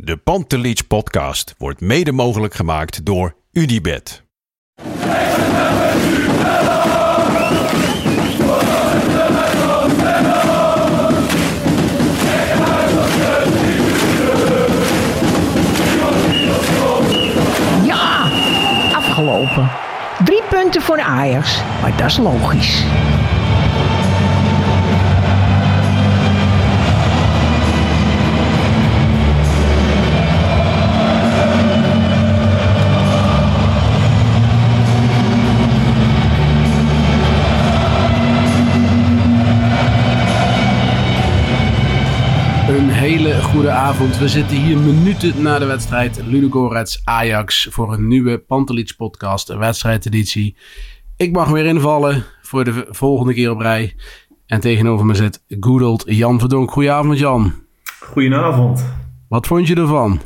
De Pantelich podcast wordt mede mogelijk gemaakt door UdiBet. Ja, afgelopen. Drie punten voor Ajax, maar dat is logisch. Een hele goede avond. We zitten hier minuten na de wedstrijd Ludogorets Ajax voor een nieuwe Pantelits podcast, een wedstrijdeditie. Ik mag weer invallen voor de volgende keer op rij. En tegenover me zit good old Jan Verdonk. Goedenavond Jan. Goedenavond. Wat vond je ervan?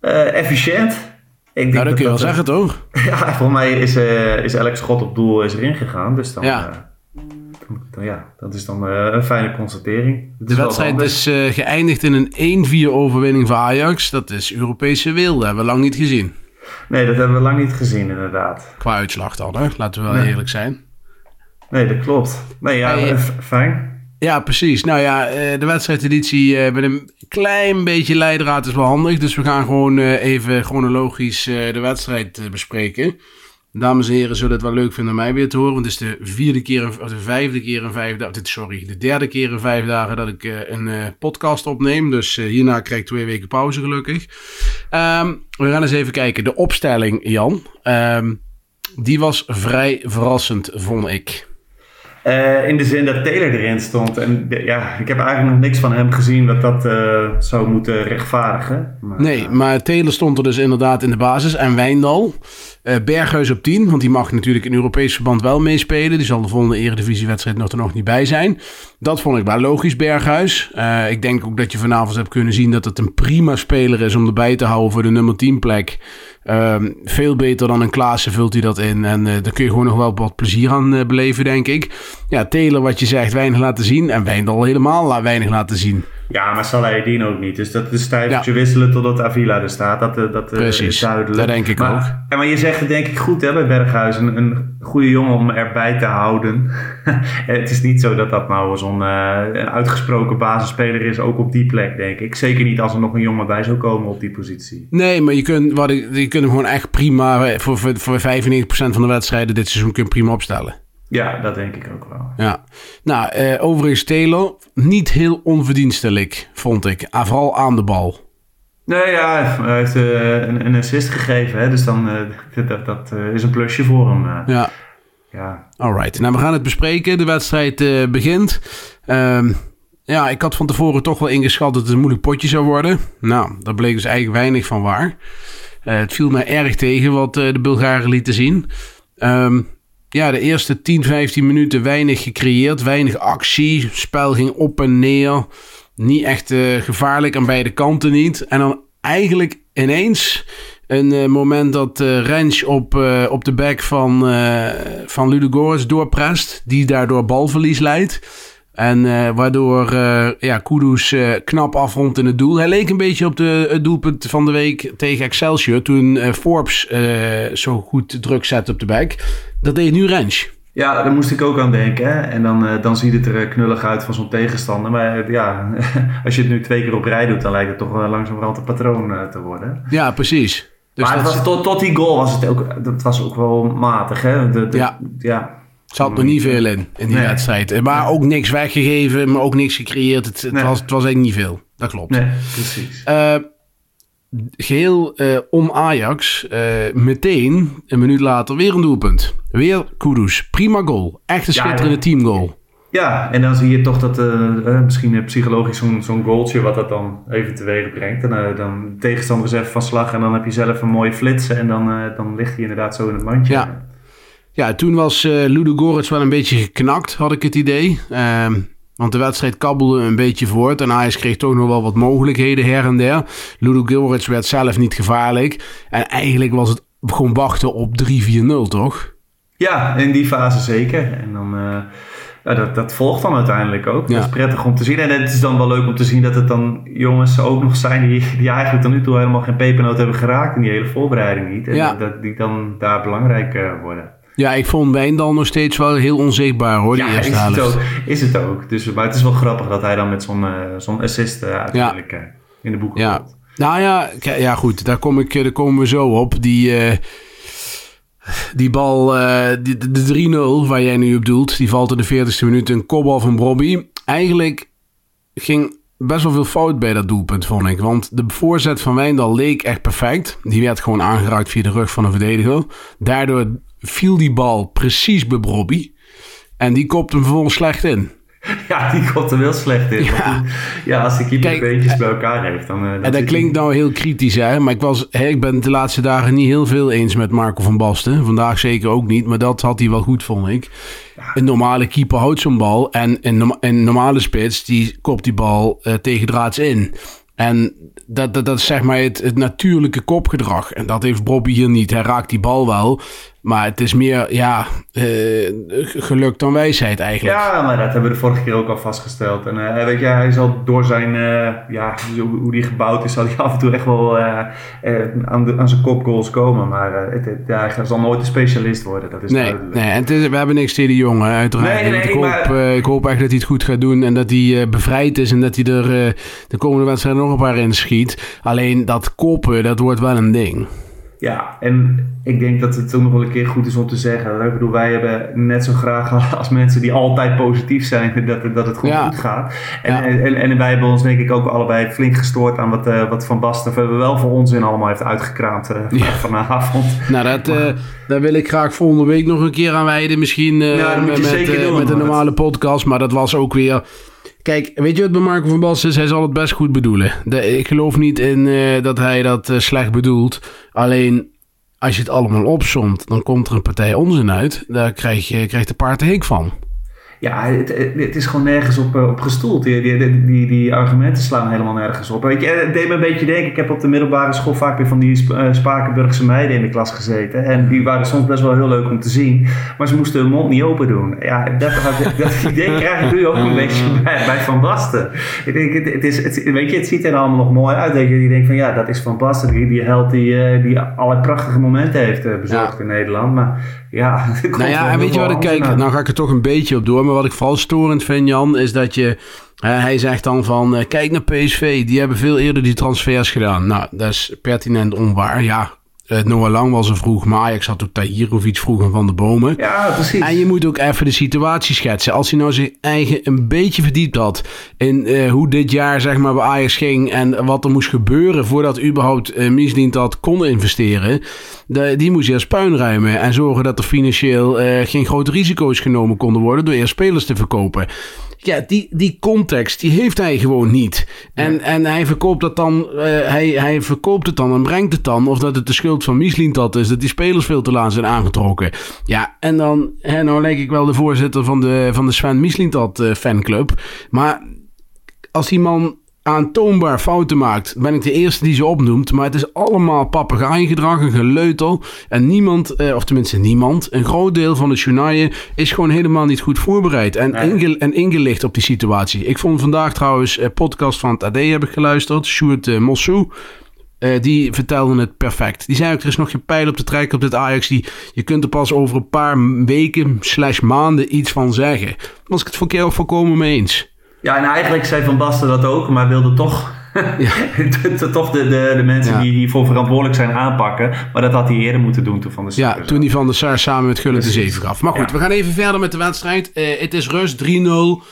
Eh, efficiënt. Ik denk Nou, dat kun je wel eh, zeggen toch? Ja, voor mij is, eh, is elk schot op doel is erin gegaan. Dus dan, Ja. eh, dan- ja, dat is dan eh, een fijne constatering. Het De wedstrijd is eh, geëindigd in een 1-4 overwinning voor Ajax. Dat is Europese wil. Dat hebben we lang niet gezien. Nee, dat hebben we lang niet gezien inderdaad. Qua uitslag dan, hè? laten we wel Nee. eerlijk zijn. Nee, dat klopt. Nee, ja, Hey, eh, fijn. Ja, precies. Nou ja, de wedstrijdeditie met een klein beetje leidraad is wel handig. Dus we gaan gewoon even chronologisch de wedstrijd bespreken. Dames en heren zullen het wel leuk vinden om mij weer te horen. Want het is de vierde keer, of de vijfde keer in vijf dagen. Sorry, de derde keer in vijf dagen dat ik eh, een eh, podcast opneem. Dus eh, hierna krijg ik twee weken pauze gelukkig. Ehm, we gaan eens even kijken. De opstelling, Jan. Ehm, die was vrij verrassend, vond ik. Eh, in de zin dat Taylor erin stond. En de- ja, ik heb eigenlijk nog niks van hem gezien dat dat eh, zou moeten rechtvaardigen. Maar, Nee, maar Taylor stond er dus inderdaad in de basis. En Wijndal. Eh, Berghuis op 10, want die mag natuurlijk in Europees verband wel meespelen. Die zal de volgende eredivisiewedstrijd nog er nog niet bij zijn. Dat vond ik wel logisch, Berghuis. Ik denk ook dat je vanavond hebt kunnen zien dat het een prima speler is om erbij te houden voor de nummer 10 plek. Ehm, veel beter dan een Klaassen vult hij dat in. En eh, daar kun je gewoon nog wel wat plezier aan eh, beleven, denk ik. Ja, Taylor, wat je zegt, weinig laten zien. En Wijndal helemaal weinig laten zien. Ja, maar Salahedin ook niet. Dus dat is stijvertje Ja. wisselen totdat Avila er staat. Dat, eh, dat eh, Precies, is duidelijk. dat denk ik maar, ook. Ja, maar je zegt het denk ik goed hè, bij Berghuis. Een, een goede jongen om erbij te houden. het is niet zo dat dat nou zo'n eh, een uitgesproken basisspeler is. Ook op die plek, denk ik. Zeker niet als er nog een jongen bij zou komen op die positie. Nee, maar je kunt, wat je kunt hem gewoon echt prima eh, voor, voor, voor 95% van de wedstrijden dit seizoen kun prima opstellen. Ja, dat denk ik ook wel. Ja. Nou, eh, overigens Taylor, niet heel onverdienstelijk, vond ik. Ah, vooral aan de bal. Nee, ja, hij heeft eh, een, een assist gegeven. Hè, dus dan, eh, dat, dat is een plusje voor hem. Ja, ja. alright. Nou, we gaan het bespreken. De wedstrijd begint. Ehm, ja, ik had van tevoren toch wel ingeschat dat het een moeilijk potje zou worden. Nou, daar bleek dus eigenlijk weinig van waar. Het viel mij erg tegen wat de Bulgaren lieten zien. Ehm, ja, de eerste 10, 15 minuten weinig gecreëerd, weinig actie. Spel ging op en neer. Niet echt eh, gevaarlijk aan beide kanten niet. En dan eigenlijk ineens een eh, moment dat eh Rens op, op de back van, van Ludogorets doorprest. Die daardoor balverlies leidt. En eh, waardoor eh, ja, Kudus eh, knap afrondt in het doel. Hij leek een beetje op de, het doelpunt van de week tegen Excelsior. Toen Forbes zo goed druk zette op de back. Dat deed nu Rens. Ja, daar moest ik ook aan denken. Hè? En dan, dan ziet het er knullig uit van zo'n tegenstander. Maar ja, als je het nu twee keer op rij doet, dan lijkt het toch langzamerhand een patroon te worden. Ja, precies. Dus maar was, tot, tot die goal was het ook, dat was ook wel matig. Hè? De, de- Ja. ja. Zat nog niet veel in, in die Nee. wedstrijd. Maar ook niks weggegeven, maar ook niks gecreëerd. Het, het, Nee. was, het was eigenlijk niet veel. Dat klopt. Nee, precies. Eh, geheel eh, om Ajax. eh, meteen, een minuut later, weer een doelpunt. Weer Kudus. Prima goal. Echt een schitterende ja. teamgoal. Ja, en dan zie je toch dat uh, misschien psychologisch zo'n zo'n goaltje wat dat dan even teweeg brengt. En dan tegenstander is even van slag en dan heb je zelf een mooie flitsen en dan, dan ligt hij inderdaad zo in het mandje. Ja, ja toen was uh, Ludo Goretz wel een beetje geknakt, had ik het idee. Ehm, want de wedstrijd kabbelde een beetje voort en Ajax kreeg toch nog wel wat mogelijkheden her en der. Ludo Goretz werd zelf niet gevaarlijk en eigenlijk was het gewoon wachten op 3-4-0, toch? Ja, in die fase zeker. En dan ja, dat, dat volgt dan uiteindelijk ook. Dat is prettig om te zien. En het is dan wel leuk om te zien dat het dan jongens ook nog zijn die, die eigenlijk tot nu toe helemaal geen pepernoot hebben geraakt in die hele voorbereiding niet. En dat, die dan daar belangrijk uh, worden. Ja, ik vond dan nog steeds wel heel onzichtbaar hoor, die ja, eerste is helft. Het ook, is het ook. Dus, maar het is wel grappig dat hij dan met zo'n uh, zo'n assist uh, uiteindelijk in de boeken ja. komt. Nou ja, ja, goed, daar, kom ik, daar komen we zo op. Die, die bal, de, de 3-0 waar jij nu op doelt, die valt in de 40ste minuut. Een kopbal van Bobby. Eigenlijk ging best wel veel fout bij dat doelpunt, vond ik. Want de voorzet van Wijndal leek echt perfect. Die werd gewoon aangeraakt via de rug van een verdediger. Daardoor viel die bal precies bij Bobby. En die kopte hem vervolgens slecht in. Ja, die komt er wel slecht in. Ja, ja als de keeper Kijk, beetjes bij elkaar heeft. Dan, uh, en dat klinkt nou heel kritisch, hè? maar ik, was, hè, ik ben de laatste dagen niet heel veel eens met Marco van Basten. Vandaag zeker ook niet, maar dat had hij wel goed, vond ik. Ja. Een normale keeper houdt zo'n bal en een, een normale spits die kopt die bal uh, tegen draads in. En dat, dat, dat is zeg maar het, het natuurlijke kopgedrag. En dat heeft Bobby hier niet. Hij raakt die bal wel. Maar het is meer, ja, uh, geluk dan wijsheid eigenlijk. Ja, maar dat hebben we de vorige keer ook al vastgesteld. En uh, weet je, hij zal door zijn, uh, ja, hoe hij gebouwd is, zal hij af en toe echt wel aan, de, aan zijn kopgoals komen. Maar het, het, ja, hij zal nooit een specialist worden, dat is nee, duidelijk. Nee, en het is, we hebben niks tegen die jongen, uiteraard. Nee, nee, ik, hoop, maar... ik hoop echt dat hij het goed gaat doen en dat hij bevrijd is en dat hij er de komende wedstrijd nog een paar in schiet. Alleen dat koppen, dat wordt wel een ding. Ja, en ik denk dat het ook nog wel een keer goed is om te zeggen. Ik bedoel, wij hebben net zo graag als mensen die altijd positief zijn, dat, dat het Ja. goed gaat. En, Ja. en, en, wij hebben ons denk ik ook allebei flink gestoord aan wat, eh, wat Van Basten we wel voor onzin allemaal heeft uitgekraamd eh, Ja. vanavond. Nou, dat, eh, daar wil ik graag volgende week nog een keer aan wijden. Misschien met, met, met een normale podcast. Maar dat was ook weer... Kijk, weet je wat bij Marco van Basten is? Hij zal het best goed bedoelen. Ik geloof niet in eh, dat hij dat eh, slecht bedoelt. Alleen, als je het allemaal opsomt, dan komt er een partij onzin uit. Daar krijg je krijgt de paard de hik van. Ja, het, het- is gewoon nergens op, eh, op gestoeld. Die, die, die, die argumenten slaan helemaal nergens op. Weet je, het deed me een beetje denken. Ik heb op de middelbare school vaak weer van die eh, Spakenburgse meiden in de klas gezeten. En die waren soms best wel heel leuk om te zien. Maar ze moesten hun mond niet open doen. Ja, dat, dat, dat idee krijg ik nu ook een beetje bij, bij Van Basten. Ik denk, het, het is, het, weet je, het ziet er allemaal nog mooi uit. Dat je die denkt van ja, dat is Van Basten. Die, die held die, eh, die allerlei prachtige momenten heeft eh, bezorgd Ja. in Nederland. Maar ja, Nou ja, en weet je wat ik kijk? Nou ga ik er toch een beetje op door. Maar wat ik vooral storend vind, Jan, is dat je... hij zegt dan van, eh, kijk naar PSV. Die hebben veel eerder die transfers gedaan. Nou, dat is pertinent onwaar. Ja, eh, Noah Lang was er vroeg. Maar Ajax had ook Tahirovic vroeg en Van de Bomen. Ja, precies. En je moet ook even de situatie schetsen. Als hij nou zijn eigen een beetje verdiept had in eh, hoe dit jaar zeg maar bij Ajax ging en wat er moest gebeuren voordat überhaupt eh Misdient dat kon investeren, de, die moest eerst puin ruimen en zorgen dat er financieel geen grote risico's genomen konden worden door eerst spelers te verkopen. Ja, die, die context die heeft hij gewoon niet. En, en hij verkoopt dat dan, eh, hij, hij verkoopt het dan en brengt het dan. Of dat het de schuld van Michelin dat is, dat die spelers veel te laat zijn aangetrokken. Ja, en dan, hè, nou lijk ik wel de voorzitter van de, van de Sven Michelin dat eh, fanclub. Maar als die man aantoonbaar fouten maakt, ben ik de eerste die ze opnoemt. Maar het is allemaal papegaaiengedrag, een geleutel. En niemand, eh, of tenminste niemand, een groot deel van de journaille is gewoon helemaal niet goed voorbereid. En, Nee. en ingelicht op die situatie. Ik vond vandaag trouwens een podcast van het AD heb ik geluisterd. Sjoerd eh, Mossou. Eh, die vertelden het perfect. Die zei ook, er is nog geen pijl op te trekken op dit Ajax. Die, je kunt er pas over een paar weken slash maanden iets van zeggen. Daar was ik het voor keer volkomen mee eens. Ja, en eigenlijk zei Van Basten dat ook, maar wilde toch, toch de, de, de mensen Ja. die hiervoor verantwoordelijk zijn aanpakken. Maar dat had hij eerder moeten doen toen Van de Ja, Sar. toen die van der Sar samen met Gullit de. 7 gaf. Maar goed, Ja. we gaan even verder met de wedstrijd. Eh, het is rust, 3-0.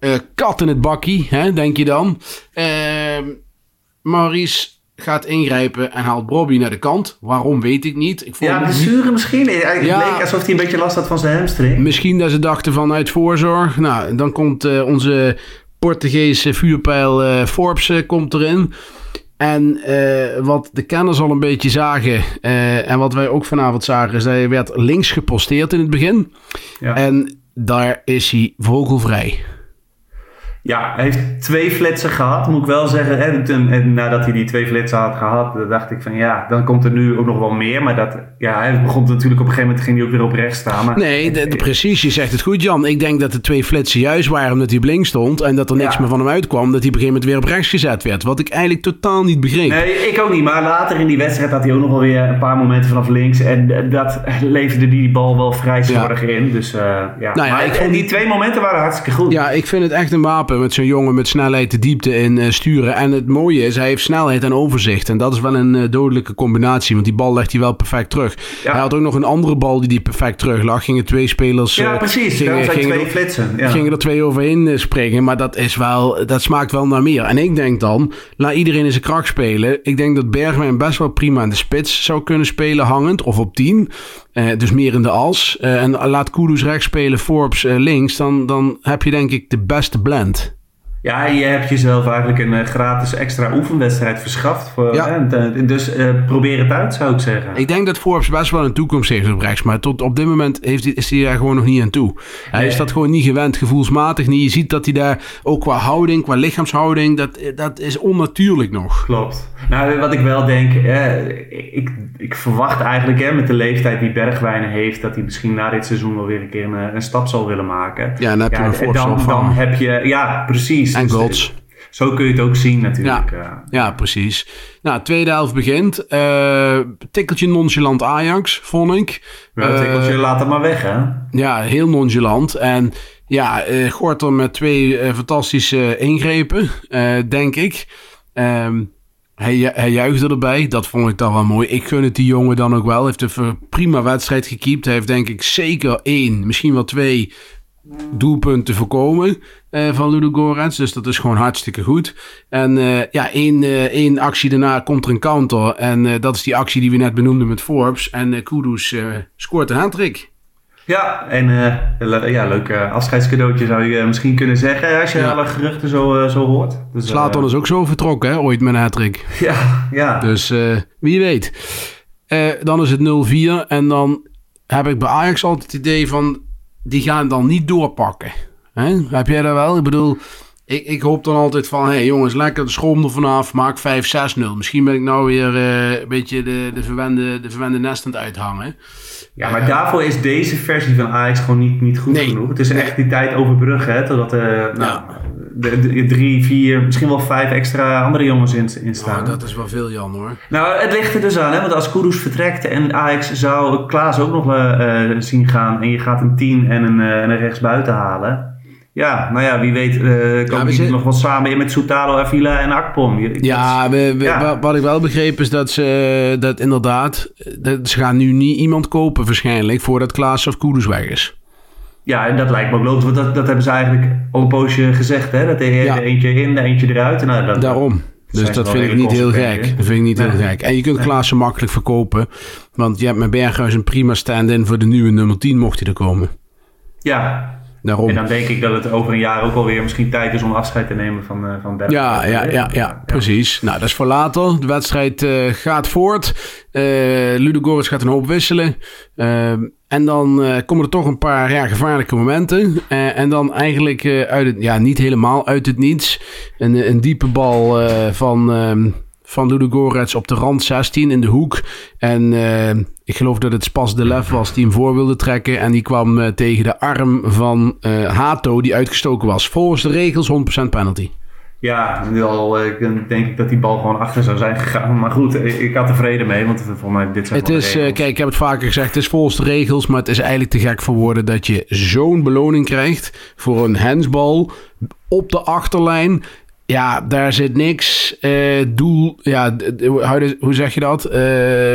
Eh, kat in het bakkie, hè, denk je dan. Eh, Maurice, gaat ingrijpen en haalt Bobby naar de kant. Waarom weet ik niet. Ik vond Ja, blessure misschien. Het Ja. leek alsof hij een beetje last had van zijn hamstring. Misschien dat ze dachten vanuit voorzorg. Nou, dan komt eh, onze Portugese vuurpijl eh, Forbes eh, komt erin. En wat de kenners al een beetje zagen, en wat wij ook vanavond zagen, is dat hij werd links geposteerd in het begin. Ja. En daar is hij vogelvrij. Ja, hij heeft twee flitsen gehad, moet ik wel zeggen. Toen- En nadat hij die twee flitsen had gehad, dacht ik van ja, dan komt er nu ook nog wel meer. Maar dat, ja, hij begon natuurlijk op een gegeven moment, ging hij ook weer op rechts staan. Maar, Nee, de, de- precies. Je zegt het goed, Jan. Ik denk dat de twee flitsen juist waren omdat hij op links stond. En dat er niks Ja. meer van hem uitkwam. Dat hij op een gegeven moment weer op rechts gezet werd. Wat ik eigenlijk totaal niet begreep. Nee, ik ook niet. Maar later in die wedstrijd had hij ook nog wel weer een paar momenten vanaf links. En dat leverde die bal wel vrij slordig in. Dus eh, ja. Nou ja, maar ik en vond- die twee momenten waren hartstikke goed. Ja, ik vind het echt een wapen met zo'n jongen met snelheid de diepte in eh, sturen. En het mooie is, hij heeft snelheid en overzicht. En dat is wel een eh, dodelijke combinatie, want die bal legt hij wel perfect terug. Ja. Hij had ook nog een andere bal die die perfect terug lag. Gingen twee spelers... Ja, eh, precies. Gingen, Daar zijn gingen twee er- flitsen. Ja. gingen er twee overheen springen. Maar dat, is wel, dat smaakt wel naar meer. En ik denk dan, laat iedereen in zijn kracht spelen. Ik denk dat Bergwijn best wel prima in de spits zou kunnen spelen, hangend of op 10. Eh, dus meer in de as. En laat Kudus rechts spelen, Forbes links. Dan, dan heb je denk ik de beste blend. Ja, je hebt jezelf eigenlijk een eh, gratis extra oefenwedstrijd verschaft. Voor, Ja. en, eh, dus eh, probeer het uit, zou ik zeggen. Ik denk dat Forbes best wel een toekomst heeft op rechts. Maar tot op dit moment heeft hij, is hij daar gewoon nog niet aan toe. Hij Nee. is dat gewoon niet gewend, gevoelsmatig niet. Je ziet dat hij daar ook qua houding, qua lichaamshouding, dat, dat is onnatuurlijk nog. Klopt. Nou, wat ik wel denk, eh, ik, ik verwacht eigenlijk hè, met de leeftijd die Bergwijn heeft, dat hij misschien na dit seizoen wel weer een keer een, een stap zal willen maken. Ja, dan heb je een en Forbes dan, dan heb je, ja, precies. En goals. Zo kun je het ook zien natuurlijk. Ja. eh. Ja, precies. Nou, tweede helft begint. Eh tikkeltje nonchalant Ajax, vond ik. Wel, Eh, tikkeltje, laat het maar weg, hè? Ja, heel nonchalant. En ja, Gorter met twee fantastische ingrepen, denk ik. Ehm, hij, hij juichte erbij. Dat vond ik dan wel mooi. Ik gun het die jongen dan ook wel. Hij heeft een prima wedstrijd gekiept. Hij heeft denk ik zeker één, misschien wel twee doelpunten voorkomen eh, van Ludo Gorens. Dus dat is gewoon hartstikke goed. En eh, ja, één, eh, één actie daarna komt er een counter. En dat is die actie die we net benoemden met Forbes. En Kudus scoort een handtrick. Ja, en le- ja, leuk afscheidscadeautje zou je misschien kunnen zeggen als je Ja. alle geruchten zo, zo hoort. Dus, Slatan eh, is ook zo vertrokken, hè, ooit met een hat-trick. Ja, ja. Dus wie weet. Dan is het 0-4 en dan heb ik bij Ajax altijd het idee van... die gaan dan niet doorpakken. Heb jij dat wel? Ik bedoel, ik, ik hoop dan altijd van... hé hey jongens, lekker de schroom er vanaf, maak 5-6-0. Misschien ben ik nou weer eh, een beetje de, de, verwende, de verwende nest aan het uithangen. Ja, maar daarvoor is deze versie van Ajax gewoon niet, niet goed Nee. genoeg. Het is echt die tijd overbruggen, hè, totdat er nou, de, de- drie, vier, misschien wel vijf extra andere jongens in, in staan. Nou, dat is wel veel, Jan, hoor. Nou, het ligt er dus aan, hè, want als Kudus vertrekt en Ajax zou Klaas ook nog eh, eh, zien gaan en je gaat een 10 en een, eh, en een rechtsbuiten halen. Ja, nou ja, wie weet uh, komen we die zit- nog wel samen in met Soutalo, Avila en Akpom. Ja, we, we- Ja. wa- wat ik wel begreep is dat ze dat inderdaad... Dat ze gaan nu niet iemand kopen waarschijnlijk... voordat Klaas of Kudus weg is. Ja, en dat lijkt me ook logisch, want dat, dat hebben ze eigenlijk al een poosje gezegd. Hè? Dat de, Ja. eentje in, de eentje eruit. Nou, dat, Daarom. Dus ze dat vind ik niet heel gek. Dat vind ik niet heel gek. En je kunt Klaassen makkelijk verkopen. Want je hebt met Berghuis een prima stand-in voor de nieuwe nummer 10 mocht hij er komen. Ja, Daarom. en dan denk ik dat het over een jaar ook alweer misschien tijd is om afscheid te nemen van, eh van. Ja, ja, ja, ja, precies. Nou, dat is voor later. De wedstrijd eh, gaat voort. Eh Ludogorets gaat een hoop wisselen. En dan komen er toch een paar ja, gevaarlijke momenten. En dan eigenlijk uit het, ja, niet helemaal uit het niets. Een, een diepe bal van, ehm van Ludogorets op de rand 16 in de hoek. En eh, ik geloof dat het Spas de Lef was die hem voor wilde trekken. En die kwam eh, tegen de arm van eh, Hato die uitgestoken was. Volgens de regels 100% penalty. Ja, nu al eh, denk ik dat die bal gewoon achter zou zijn gegaan. Maar goed, ik, ik had er vrede mee, want voor mij dit zijn Het is, kijk, ik heb het vaker gezegd, het is volgens de regels, maar het is eigenlijk te gek voor woorden dat je zo'n beloning krijgt voor een handsbal op de achterlijn. Ja, daar zit niks. eh, doel, ja, hoe, zeg je dat? Eh,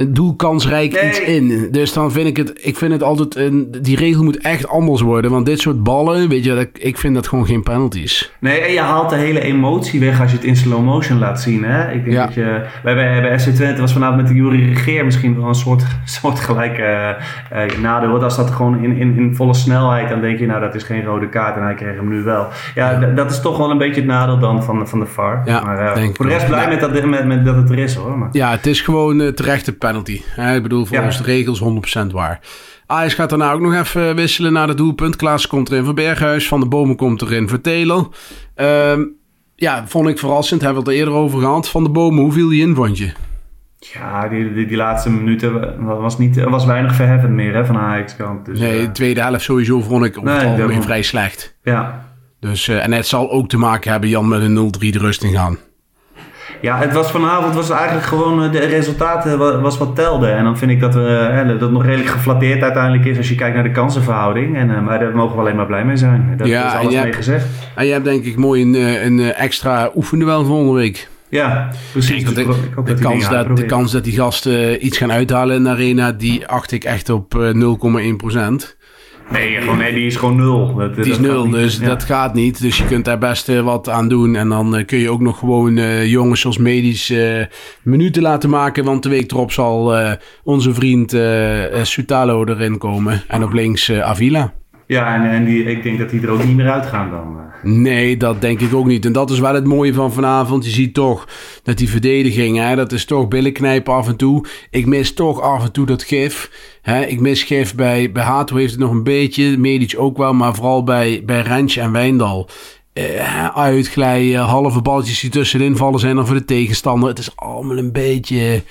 een doelkansrijk Nee. iets in. Dus dan vind ik het, ik vind het altijd, een, die regel moet echt anders worden. Want dit soort ballen, weet je, dat, ik vind dat gewoon geen penalties. Nee, en je haalt de hele emotie weg als je het in slow motion laat zien. Hè? Ik denk Ja. dat je... Wij bij, bij SC Twente was vanavond met de Jury Regeer misschien wel een soort, soort gelijke eh, eh, nadeel. Want als dat gewoon in, in, in volle snelheid, dan denk je, nou dat is geen rode kaart en hij kreeg hem nu wel. Ja, dat is toch wel een beetje het nadeel dan van, van de VAR. Ja, maar denk ik voor de rest blij met, dat, met, met dat het er is hoor. Maar, Ja, het is gewoon terechte penalty. Hè, ik bedoel, volgens Ja. de regels 100% waar. Ajax gaat daarna ook nog even wisselen naar de doelpunt. Klaas komt erin voor Berghuis. Van de Bomen komt erin voor Taylor. Ehm, ja, vond ik verrassend. Hebben we het er eerder over gehad. Van de Bomen, hoe viel die in, vond je? ja, die, die, die laatste minuten was, niet, was weinig verheffend meer hè, van Ajax kant. Dus, Nee, eh, de tweede helft sowieso vond ik over Nee, het algemeen vrij slecht. ja. Dus, eh, en het zal ook te maken hebben, Jan, met een 0-3 de rust in gaan. Ja, het was vanavond was eigenlijk gewoon eh, de resultaten wa- was wat telde. En dan vind ik dat, we, eh, dat het nog redelijk geflatteerd uiteindelijk is als je kijkt naar de kansenverhouding. En, eh, maar daar mogen we alleen maar blij mee zijn. Dat Ja, is alles mee gezegd. En je hebt denk ik mooi een, een extra oefenduel volgende week. Ja, precies. Dus de, ik kans dat, de kans dat die gasten iets gaan uithalen in de arena, die acht ik echt op eh, 0,1%. Nee, gewoon, nee, die is gewoon nul. Dat, Het is dat nul, dus Ja. dat gaat niet. Dus je kunt daar best eh, wat aan doen. En dan eh, kun je ook nog gewoon eh, jongens zoals medisch minuten laten maken. Want de week erop zal onze vriend Sutalo erin komen. En op links Avila. Ja, en, die, ik denk dat die er ook niet meer uitgaan dan. eh. Nee, dat denk ik ook niet. En dat is wel het mooie van vanavond. Je ziet toch dat die verdediging, hè, dat is toch billenknijpen af en toe. Ik mis toch af en toe dat gif. Hè. Ik mis gif bij, bij Hato heeft het nog een beetje. Medic ook wel, maar vooral bij, bij Rens en Wijndal. Eh, uitglijden, halve balletjes die tussenin vallen zijn er voor de tegenstander. Het is allemaal een beetje,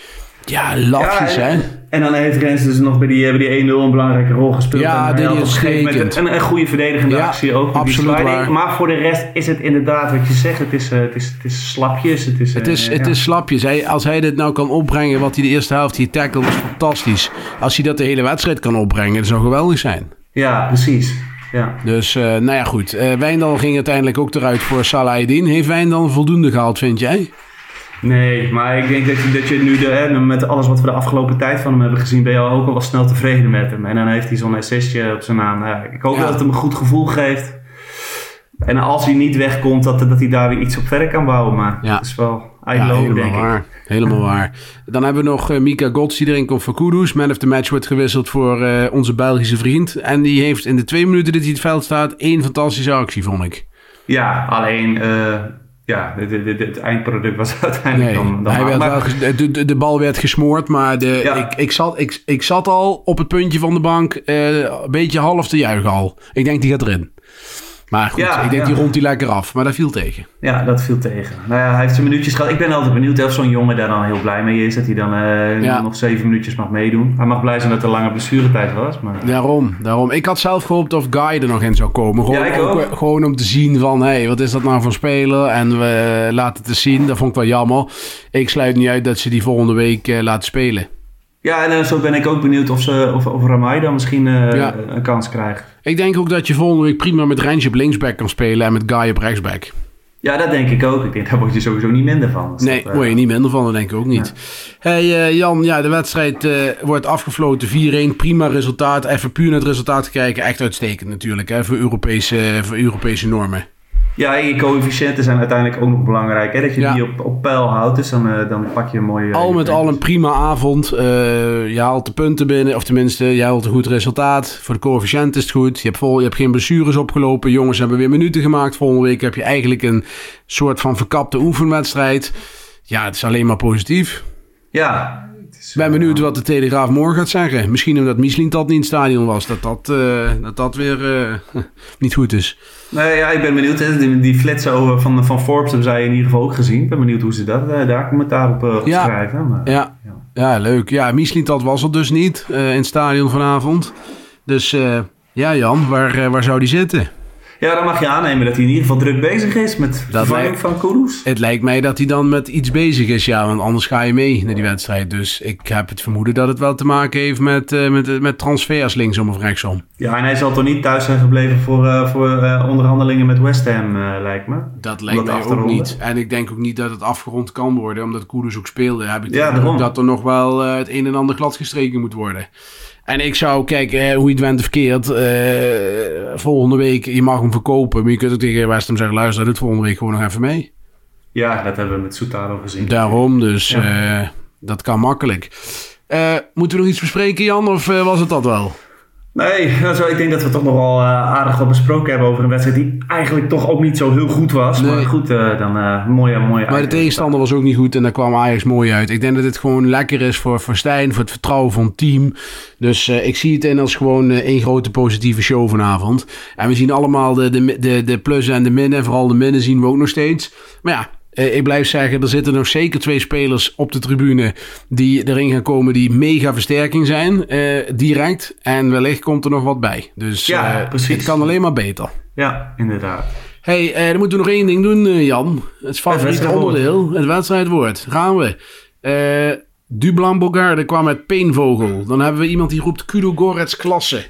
ja, lafjes, Ja, hè. en, dan heeft Rens dus nog bij die, eh, bij die 1-0 een belangrijke rol gespeeld. Ja, En had hij op een. Een, een goede verdedigende Ja, actie ook. met absoluut waar. Maar voor de rest is het inderdaad wat je zegt. Het is, eh, het is, het is slapjes. Het is, Het eh, is, het is slapjes. Hij, als hij dit nou kan opbrengen, wat hij de eerste helft hier tackle, is fantastisch. Als hij dat de hele wedstrijd kan opbrengen, dat zou geweldig zijn. Ja, precies. Ja. Dus, nou ja, goed. Wijndal ging uiteindelijk ook eruit voor Salahedin. Heeft Wijndal voldoende gehaald, vind jij? Nee, maar ik denk dat je, dat je nu de, hè, met alles wat we de afgelopen tijd van hem hebben gezien, ben je al ook al wel snel tevreden met hem. En dan heeft hij zo'n assistje op zijn naam. Nou, ik hoop Ja. dat het hem een goed gevoel geeft. En als hij niet wegkomt, dat, dat hij daar weer iets op verder kan bouwen. Maar Ja. het is wel Ja, uitlopen, helemaal denk ik. waar. Helemaal waar. Dan hebben we nog eh, Mika Gods die erin komt voor Kudus. Man of the match wordt gewisseld voor eh, onze Belgische vriend. En die heeft in de twee minuten dat hij in het veld staat één fantastische actie, vond ik. Ja, alleen eh, ja, het eindproduct was uiteindelijk Nee, dan, dan hij werd maar- wel de, de, de bal werd gesmoord, maar de, Ja. ik, ik, zat, ik, ik zat al op het puntje van de bank eh, een beetje half te juichen al. Ik denk die gaat erin. Maar goed, Ja, ik denk ja. die rond die lekker af. Maar dat viel tegen. Ja, dat viel tegen. Nou ja, hij heeft zijn minuutjes gehad. Ik ben altijd benieuwd of zo'n jongen daar dan heel blij mee is. Dat hij dan eh, Ja. nog zeven minuutjes mag meedoen. Hij mag blij zijn dat er lange blessuretijd was. Maar... Daarom, daarom. Ik had zelf gehoopt of Guy er nog in zou komen. Gewoon, Ja, ik ook. eh, gewoon om te zien van, hé, hey, wat is dat nou voor speler? En we laten het eens zien. Dat vond ik wel jammer. Ik sluit niet uit dat ze die volgende week eh, laten spelen. Ja, en eh, zo ben ik ook benieuwd of, ze, of, of Ramai dan misschien eh, Ja. een kans krijgt. Ik denk ook dat je volgende week prima met Rensje op linksback kan spelen en met Guy op rechtsback. Ja, dat denk ik ook. Ik denk, daar word je sowieso niet minder van. Dus Nee, dat, eh, word je niet minder van, dat denk ik ook niet. Hey Jan, ja, de wedstrijd eh, wordt afgefloten 4-1. Prima resultaat. Even puur naar het resultaat kijken. Echt uitstekend natuurlijk, hè, voor, Europese, voor Europese normen. Ja, en je coëfficiënten zijn uiteindelijk ook nog belangrijk. Hè? Dat je Ja. die op, op peil houdt. Dus dan, eh, dan pak je een mooie... Al met al een prima avond. Eh, je haalt de punten binnen, of tenminste, je haalt een goed resultaat. Voor de coëfficiënt is het goed. Je hebt, vol, je hebt geen blessures opgelopen. Jongens hebben weer minuten gemaakt. Volgende week heb je eigenlijk een soort van verkapte oefenwedstrijd. Ja, het is alleen maar positief. Ja. Is, Ik ben eh, benieuwd wat de Telegraaf morgen gaat zeggen. Misschien omdat Michelin dat niet in het stadion was. Dat dat, eh, dat, dat weer eh, niet goed is. Nee, ja, ik ben benieuwd. Hè. Die, die flitsen van, van Forbes hebben zij in ieder geval ook gezien. Ik ben benieuwd hoe ze dat, daar commentaar op, Ja. schrijven. Maar, Ja, ja leuk. Ja, Michelin dat was er dus niet in het stadion vanavond. Dus ja, Jan, waar, waar zou die zitten? Ja, dan mag je aannemen dat hij in ieder geval druk bezig is met de vervanging van Kudus. Het lijkt mij dat hij dan met iets bezig is, ja. Want anders ga je mee naar die wedstrijd. Dus ik heb het vermoeden dat het wel te maken heeft met, eh, met, met transfers linksom of rechtsom. Ja, en hij zal toch niet thuis zijn gebleven voor, eh, voor eh, onderhandelingen met West Ham, lijkt me. Dat lijkt mij ook niet. En ik denk ook niet dat het afgerond kan worden, omdat Koeders ook speelde. Heb ik Ja, dat er nog wel het een en ander gladgestreken moet worden. En ik zou kijken eh, hoe je het went of keert. eh, volgende week, je mag hem verkopen. Maar je kunt ook tegen West Ham zeggen, luister, dit volgende week gewoon nog even mee. Ja, dat hebben we met Soutaro gezien. Daarom, dus Ja. eh, dat kan makkelijk. Moeten we nog iets bespreken, Jan? Of was het dat wel? Nee, also, ik denk dat we toch nog wel eh, aardig wat besproken hebben over een wedstrijd die eigenlijk toch ook niet zo heel goed was. Nee. Maar goed, eh, dan eh mooie, mooie Maar de tegenstander was ook niet goed en daar kwam Ajax mooi uit. Ik denk dat dit gewoon lekker is voor, voor Stijn, voor het vertrouwen van het team. Dus ik zie het in als gewoon één grote positieve show vanavond. En we zien allemaal de, de, de, de plussen en de minnen. Vooral de minnen zien we ook nog steeds. Maar ja, eh, ik blijf zeggen, er zitten nog zeker twee spelers op de tribune die erin gaan komen die mega versterking zijn, eh, direct. En wellicht komt er nog wat bij. Dus Ja, eh, precies. het kan alleen maar beter. Ja, inderdaad. hey, dan moeten we nog één ding doen, Jan. Het favoriete wedstrijdwoord. onderdeel, het wedstrijdwoord. Gaan we. Dublan Bogarde kwam met Peenvogel. Dan hebben we iemand die roept Kudo Gorets klasse.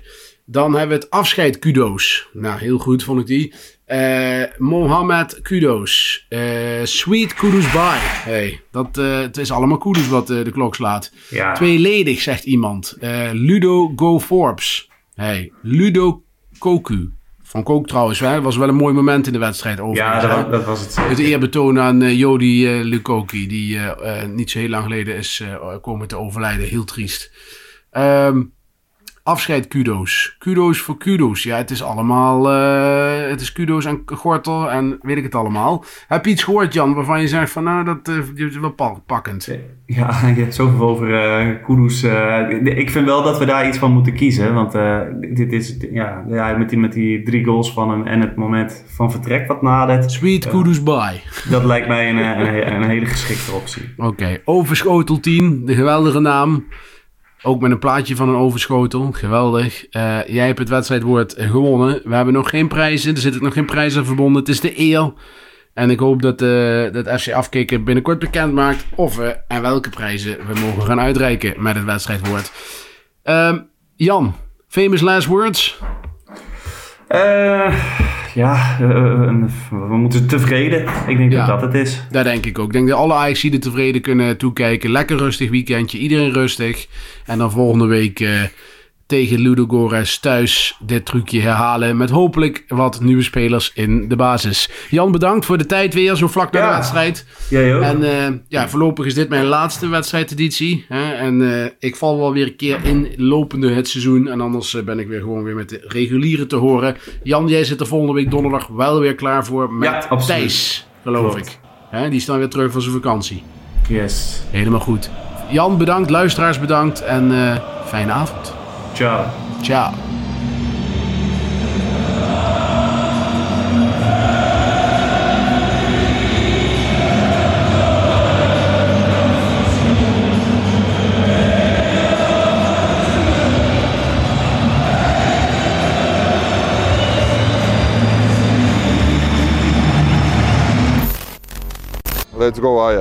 Dan hebben we het afscheid kudo's. Nou, heel goed vond ik die. Eh Mohammed kudo's. Eh, sweet kudos bye. Hey, dat, eh, het is allemaal kudos wat de klok slaat. Ja. Tweeledig, zegt iemand. Eh, Ludo Go Forbes. Hey, Ludo Koku. Van Kook trouwens, hè? was wel een mooi moment in de wedstrijd Ja, overigens. dat, was- dat was het. Het eerbetoon aan Jody Lukoki, die niet zo heel lang geleden is komen te overlijden. Heel triest. Ehm, afscheid kudo's. Kudo's voor kudo's. Ja, het is allemaal... eh, het is kudo's en gortel en weet ik het allemaal. Heb je iets gehoord, Jan, waarvan je zegt van... Nou, dat eh, is wel pa- pakkend. Ja, je hebt zoveel over eh eh, ik vind wel dat we daar iets van moeten kiezen. Want eh, dit is, ja, ja, met, die, met die drie goals van hem en het moment van vertrek wat nadert. Sweet kudo's bye. Dat lijkt mij een, eh, een, een hele geschikte optie. Oké, Overschotel 10, de geweldige naam. Ook met een plaatje van een overschotel, geweldig. Eh, jij hebt het wedstrijdwoord gewonnen. We hebben nog geen prijzen, er zitten nog geen prijzen verbonden. Het is de eer. En ik hoop dat, eh dat FC Afkikken binnenkort bekend maakt of we en welke prijzen we mogen gaan uitreiken met het wedstrijdwoord. Ehm, Jan, famous last words? Eh, ja, eh, een- we moeten tevreden. Ik denk Ja. dat dat het is. Daar denk ik ook. Ik denk dat alle Ajaxiden tevreden kunnen toekijken. Lekker rustig weekendje. Iedereen rustig. En dan volgende week eh, tegen Ludogorets thuis dit trucje herhalen. Met hopelijk wat nieuwe spelers in de basis. Jan, bedankt voor de tijd weer. Zo vlak na de Ja. wedstrijd. Ook? En eh, ja, voorlopig is dit mijn laatste wedstrijdeditie. Hè? En eh, ik val wel weer een keer in lopende het seizoen. En anders eh, ben ik weer gewoon weer met de reguliere te horen. Jan, jij zit er volgende week donderdag wel weer klaar voor met Ja. Thijs, geloof Klopt. ik. Hè, die dan weer terug van zijn vakantie. Yes. Helemaal goed. Jan, bedankt. Luisteraars, bedankt. En fijne avond. Ciao. Ciao. Let's go Ajax.